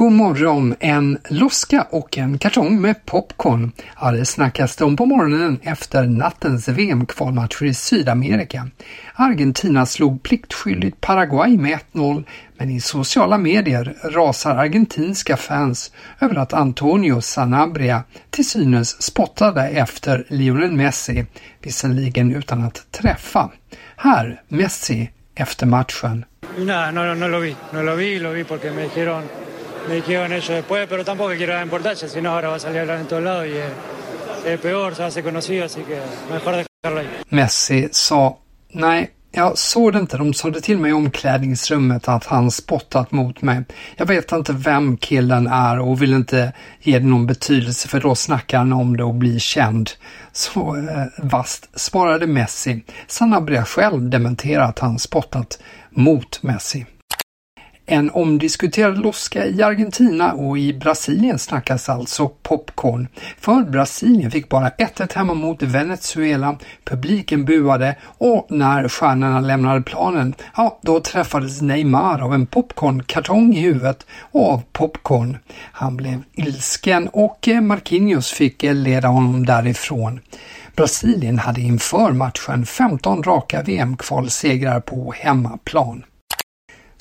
God morgon! En loska och en kartong med popcorn. Ja, det snackas det om på morgonen efter nattens VM-kvalmatcher i Sydamerika. Argentina slog pliktskyldigt Paraguay med 1-0, men i sociala medier rasar argentinska fans över att Antonio Sanabria till synes spottade efter Lionel Messi, visserligen utan att träffa. Här Messi efter matchen. Nada, no, no lo vi, no lo vi, lo vi porque me dijeron me dijeron ellos después, pero tampoco quiero dar importancia, si no ahora va a salir a hablar en todos lados y es, es peor, se hace conocido, así que mejor dejarlo ahí. Messi sa, nej, jag såg det inte. De sa det till mig i omklädningsrummet att han spottat mot mig. Jag vet inte vem killen är och vill inte ge det någon betydelse för då snackar han om det och blir känd. Så eh, vast svarade Messi. Sanabria själv dementerar att han spottat mot Messi. En omdiskuterad loska i Argentina och i Brasilien snackas alltså popcorn. För Brasilien fick bara 1-1 hemma mot Venezuela, publiken buade och när stjärnorna lämnade planen, ja, då träffades Neymar av en popcornkartong i huvudet och av popcorn. Han blev ilsken och eh, Marquinhos fick eh, leda honom därifrån. Brasilien hade inför matchen 15 raka VM-kvalsegrar på hemmaplan.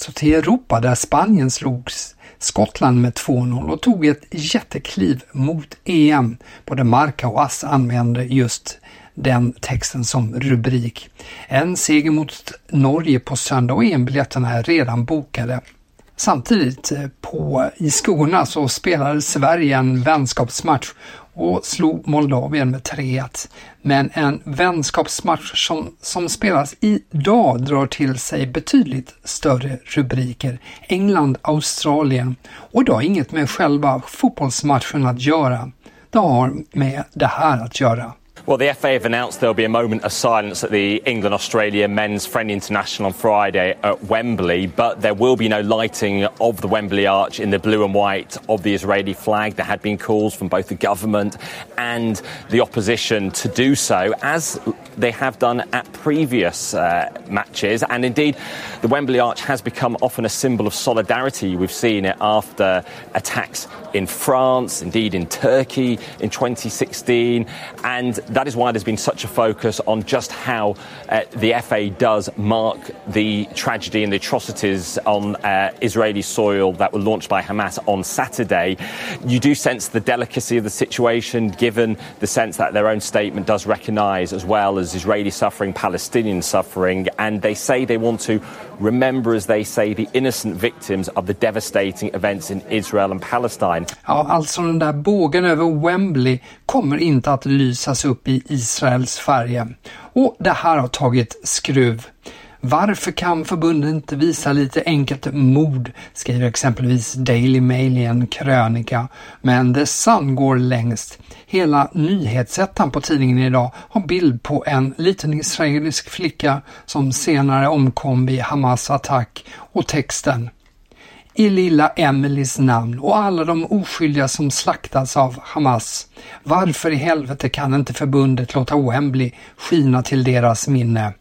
Så till Europa där Spanien slog Skottland med 2-0 och tog ett jättekliv mot EM. Både Marca och Ass använde just den texten som rubrik. En seger mot Norge på söndag och EM-biljetterna är redan bokade. Samtidigt eh, på, i skorna så spelade Sverige en vänskapsmatch och slog Moldavien med 3-1. Men en vänskapsmatch som, som spelas idag drar till sig betydligt större rubriker. England-Australien. Och det har inget med själva fotbollsmatchen att göra. Det har med det här att göra. Well, the FA have announced there'll be a moment of silence at the England Australia men's friendly international on Friday at Wembley, but there will be no lighting of the Wembley arch in the blue and white of the Israeli flag. There had been calls from both the government and the opposition to do so, as they have done at previous uh, matches. And indeed, the Wembley arch has become often a symbol of solidarity. We've seen it after attacks in France, indeed in Turkey in 2016, and that is why there's been such a focus on just how uh, the FA does mark the tragedy and the atrocities on uh, Israeli soil that were launched by Hamas on Saturday. You do sense the delicacy of the situation, given the sense that their own statement does recognise, as well as Israeli suffering, Palestinian suffering, and they say they want to remember, as they say, the innocent victims of the devastating events in Israel and Palestine. Ja, alltså den där bågen över Wembley kommer inte att lysas upp i Israels färger. Och det här har tagit skruv. Varför kan förbundet inte visa lite enkelt mod, skriver exempelvis Daily Mail i en krönika. Men The Sun går längst. Hela nyhetsettan på tidningen idag har bild på en liten israelisk flicka som senare omkom vid Hamas attack och texten i lilla Emelies namn och alla de oskyldiga som slaktats av Hamas. Varför i helvete kan inte förbundet låta Wembley skina till deras minne?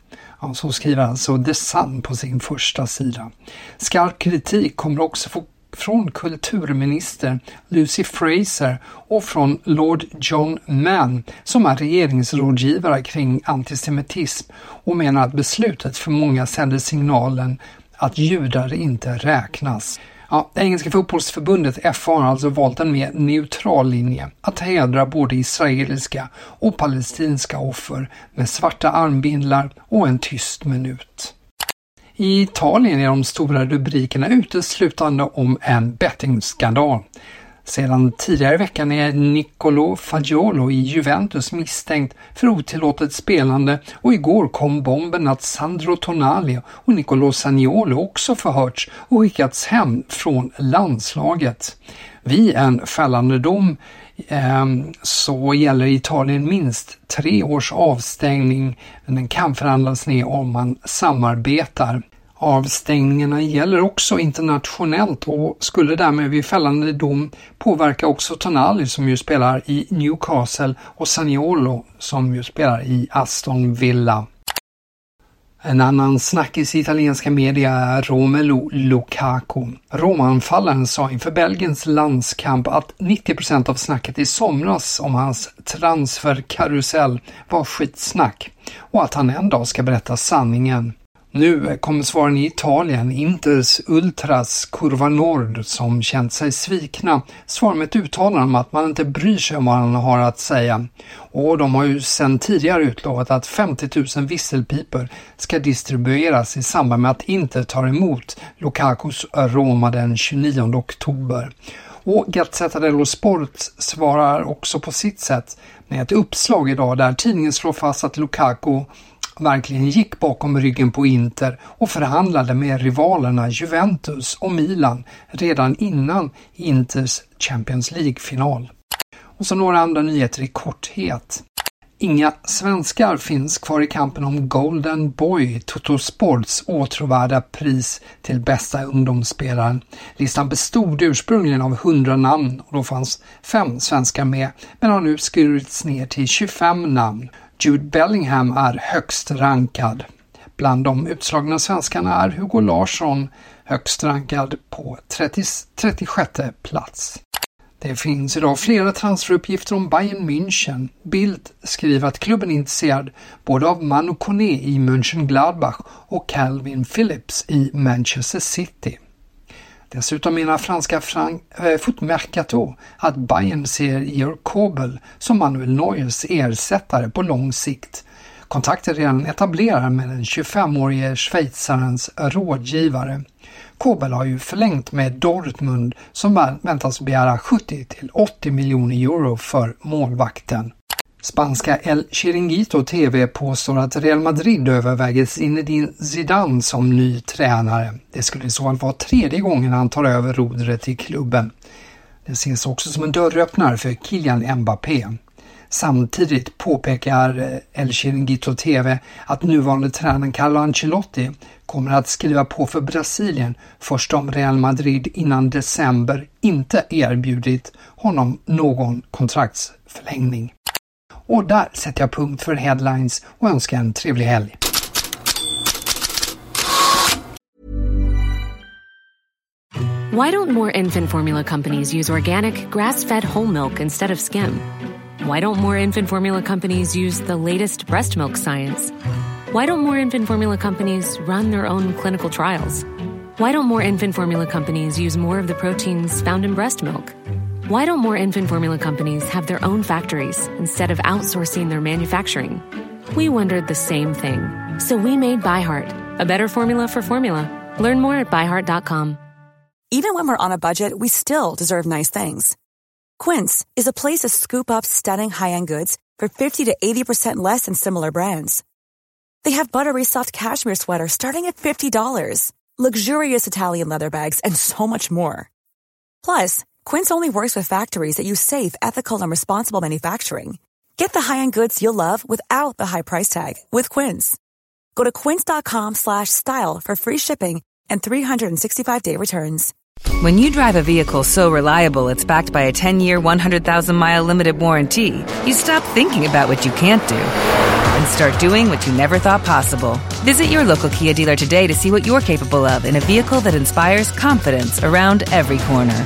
Ja, så skriver alltså The Sun på sin första sida. Skarp kritik kommer också få från kulturminister Lucy Fraser och från Lord John Mann som är regeringsrådgivare kring antisemitism och menar att beslutet för många sänder signalen att judar inte räknas. Ja, det engelska fotbollsförbundet FA har alltså valt en mer neutral linje att hedra både israeliska och palestinska offer med svarta armbindlar och en tyst minut. I Italien är de stora rubrikerna uteslutande om en bettingskandal. Sedan tidigare i veckan är Nicolo Fagiolo i Juventus misstänkt för otillåtet spelande och igår kom bomben att Sandro Tonali och Nicolo Saniolo också förhörts och skickats hem från landslaget. Vid en fällande dom eh, så gäller Italien minst tre års avstängning, men den kan förhandlas ner om man samarbetar. Avstängningarna gäller också internationellt och skulle därmed vid fällande dom påverka också Tonali som ju spelar i Newcastle och Saniolo som ju spelar i Aston Villa. En annan snackis i italienska media är Romelu Lukaku. Romanfallaren sa inför Belgiens landskamp att 90% av snacket i somras om hans transferkarusell var skitsnack och att han en dag ska berätta sanningen. Nu kommer svaren i Italien. Inters Ultras Curva Nord som känt sig svikna svarar med ett uttalande om att man inte bryr sig om vad han har att säga. Och de har ju sedan tidigare utlovat att 50 000 visselpipor ska distribueras i samband med att Inter tar emot Lukakos Roma den 29 oktober. Och Gazzetta dello Sport svarar också på sitt sätt med ett uppslag idag där tidningen slår fast att Lukaku verkligen gick bakom ryggen på Inter och förhandlade med rivalerna Juventus och Milan redan innan Inters Champions League-final. Och så några andra nyheter i korthet. Inga svenskar finns kvar i kampen om Golden Boy, Toto Sports åtråvärda pris till bästa ungdomsspelaren. Listan bestod ursprungligen av 100 namn och då fanns fem svenskar med, men har nu skurits ner till 25 namn. Jude Bellingham är högst rankad. Bland de utslagna svenskarna är Hugo Larsson högst rankad på 30, 36 plats. Det finns idag flera transferuppgifter om Bayern München. Bild skriver att klubben är intresserad både av Manu Kone i München Gladbach och Calvin Phillips i Manchester City. Dessutom menar franska Frank, eh, äh, Footmercato att Bayern ser Georg Kobel som Manuel Neuers ersättare på lång sikt. Kontakter är redan etablerade med den 25-årige schweizarens rådgivare. Kobel har ju förlängt med Dortmund som väntas begära 70 till 80 miljoner euro för målvakten. Spanska El Chiringuito TV påstår att Real Madrid överväger Zinedine Zidane som ny tränare. Det skulle i så fall vara tredje gången han tar över rodret i klubben. Det ses också som en dörröppnare för Kylian Mbappé. Samtidigt påpekar El Chiringuito TV att nuvarande tränaren Carlo Ancelotti kommer att skriva på för Brasilien först om Real Madrid innan december inte erbjudit honom någon kontraktsförlängning. Och där sätter jag punkt för headlines och önskar en trevlig helg. Why don't more infant formula companies use organic, grass-fed whole milk instead of skim? Why don't more infant formula companies use the latest breast milk science? Why don't more infant formula companies run their own clinical trials? Why don't more infant formula companies use more of the proteins found in breast milk? Why don't more infant formula companies have their own factories instead of outsourcing their manufacturing? We wondered the same thing. So we made ByHeart, a better formula for formula. Learn more at byheart.com. Even when we're on a budget, we still deserve nice things. Quince is a place to scoop up stunning high end goods for 50 to 80% less than similar brands. They have buttery soft cashmere sweaters starting at $50, luxurious Italian leather bags, and so much more. Plus, Quince only works with factories that use safe, ethical, and responsible manufacturing. Get the high-end goods you'll love without the high price tag with Quince. Go to quince.com slash style for free shipping and 365-day returns. When you drive a vehicle so reliable it's backed by a 10-year, 100,000-mile limited warranty, you stop thinking about what you can't do and start doing what you never thought possible. Visit your local Kia dealer today to see what you're capable of in a vehicle that inspires confidence around every corner.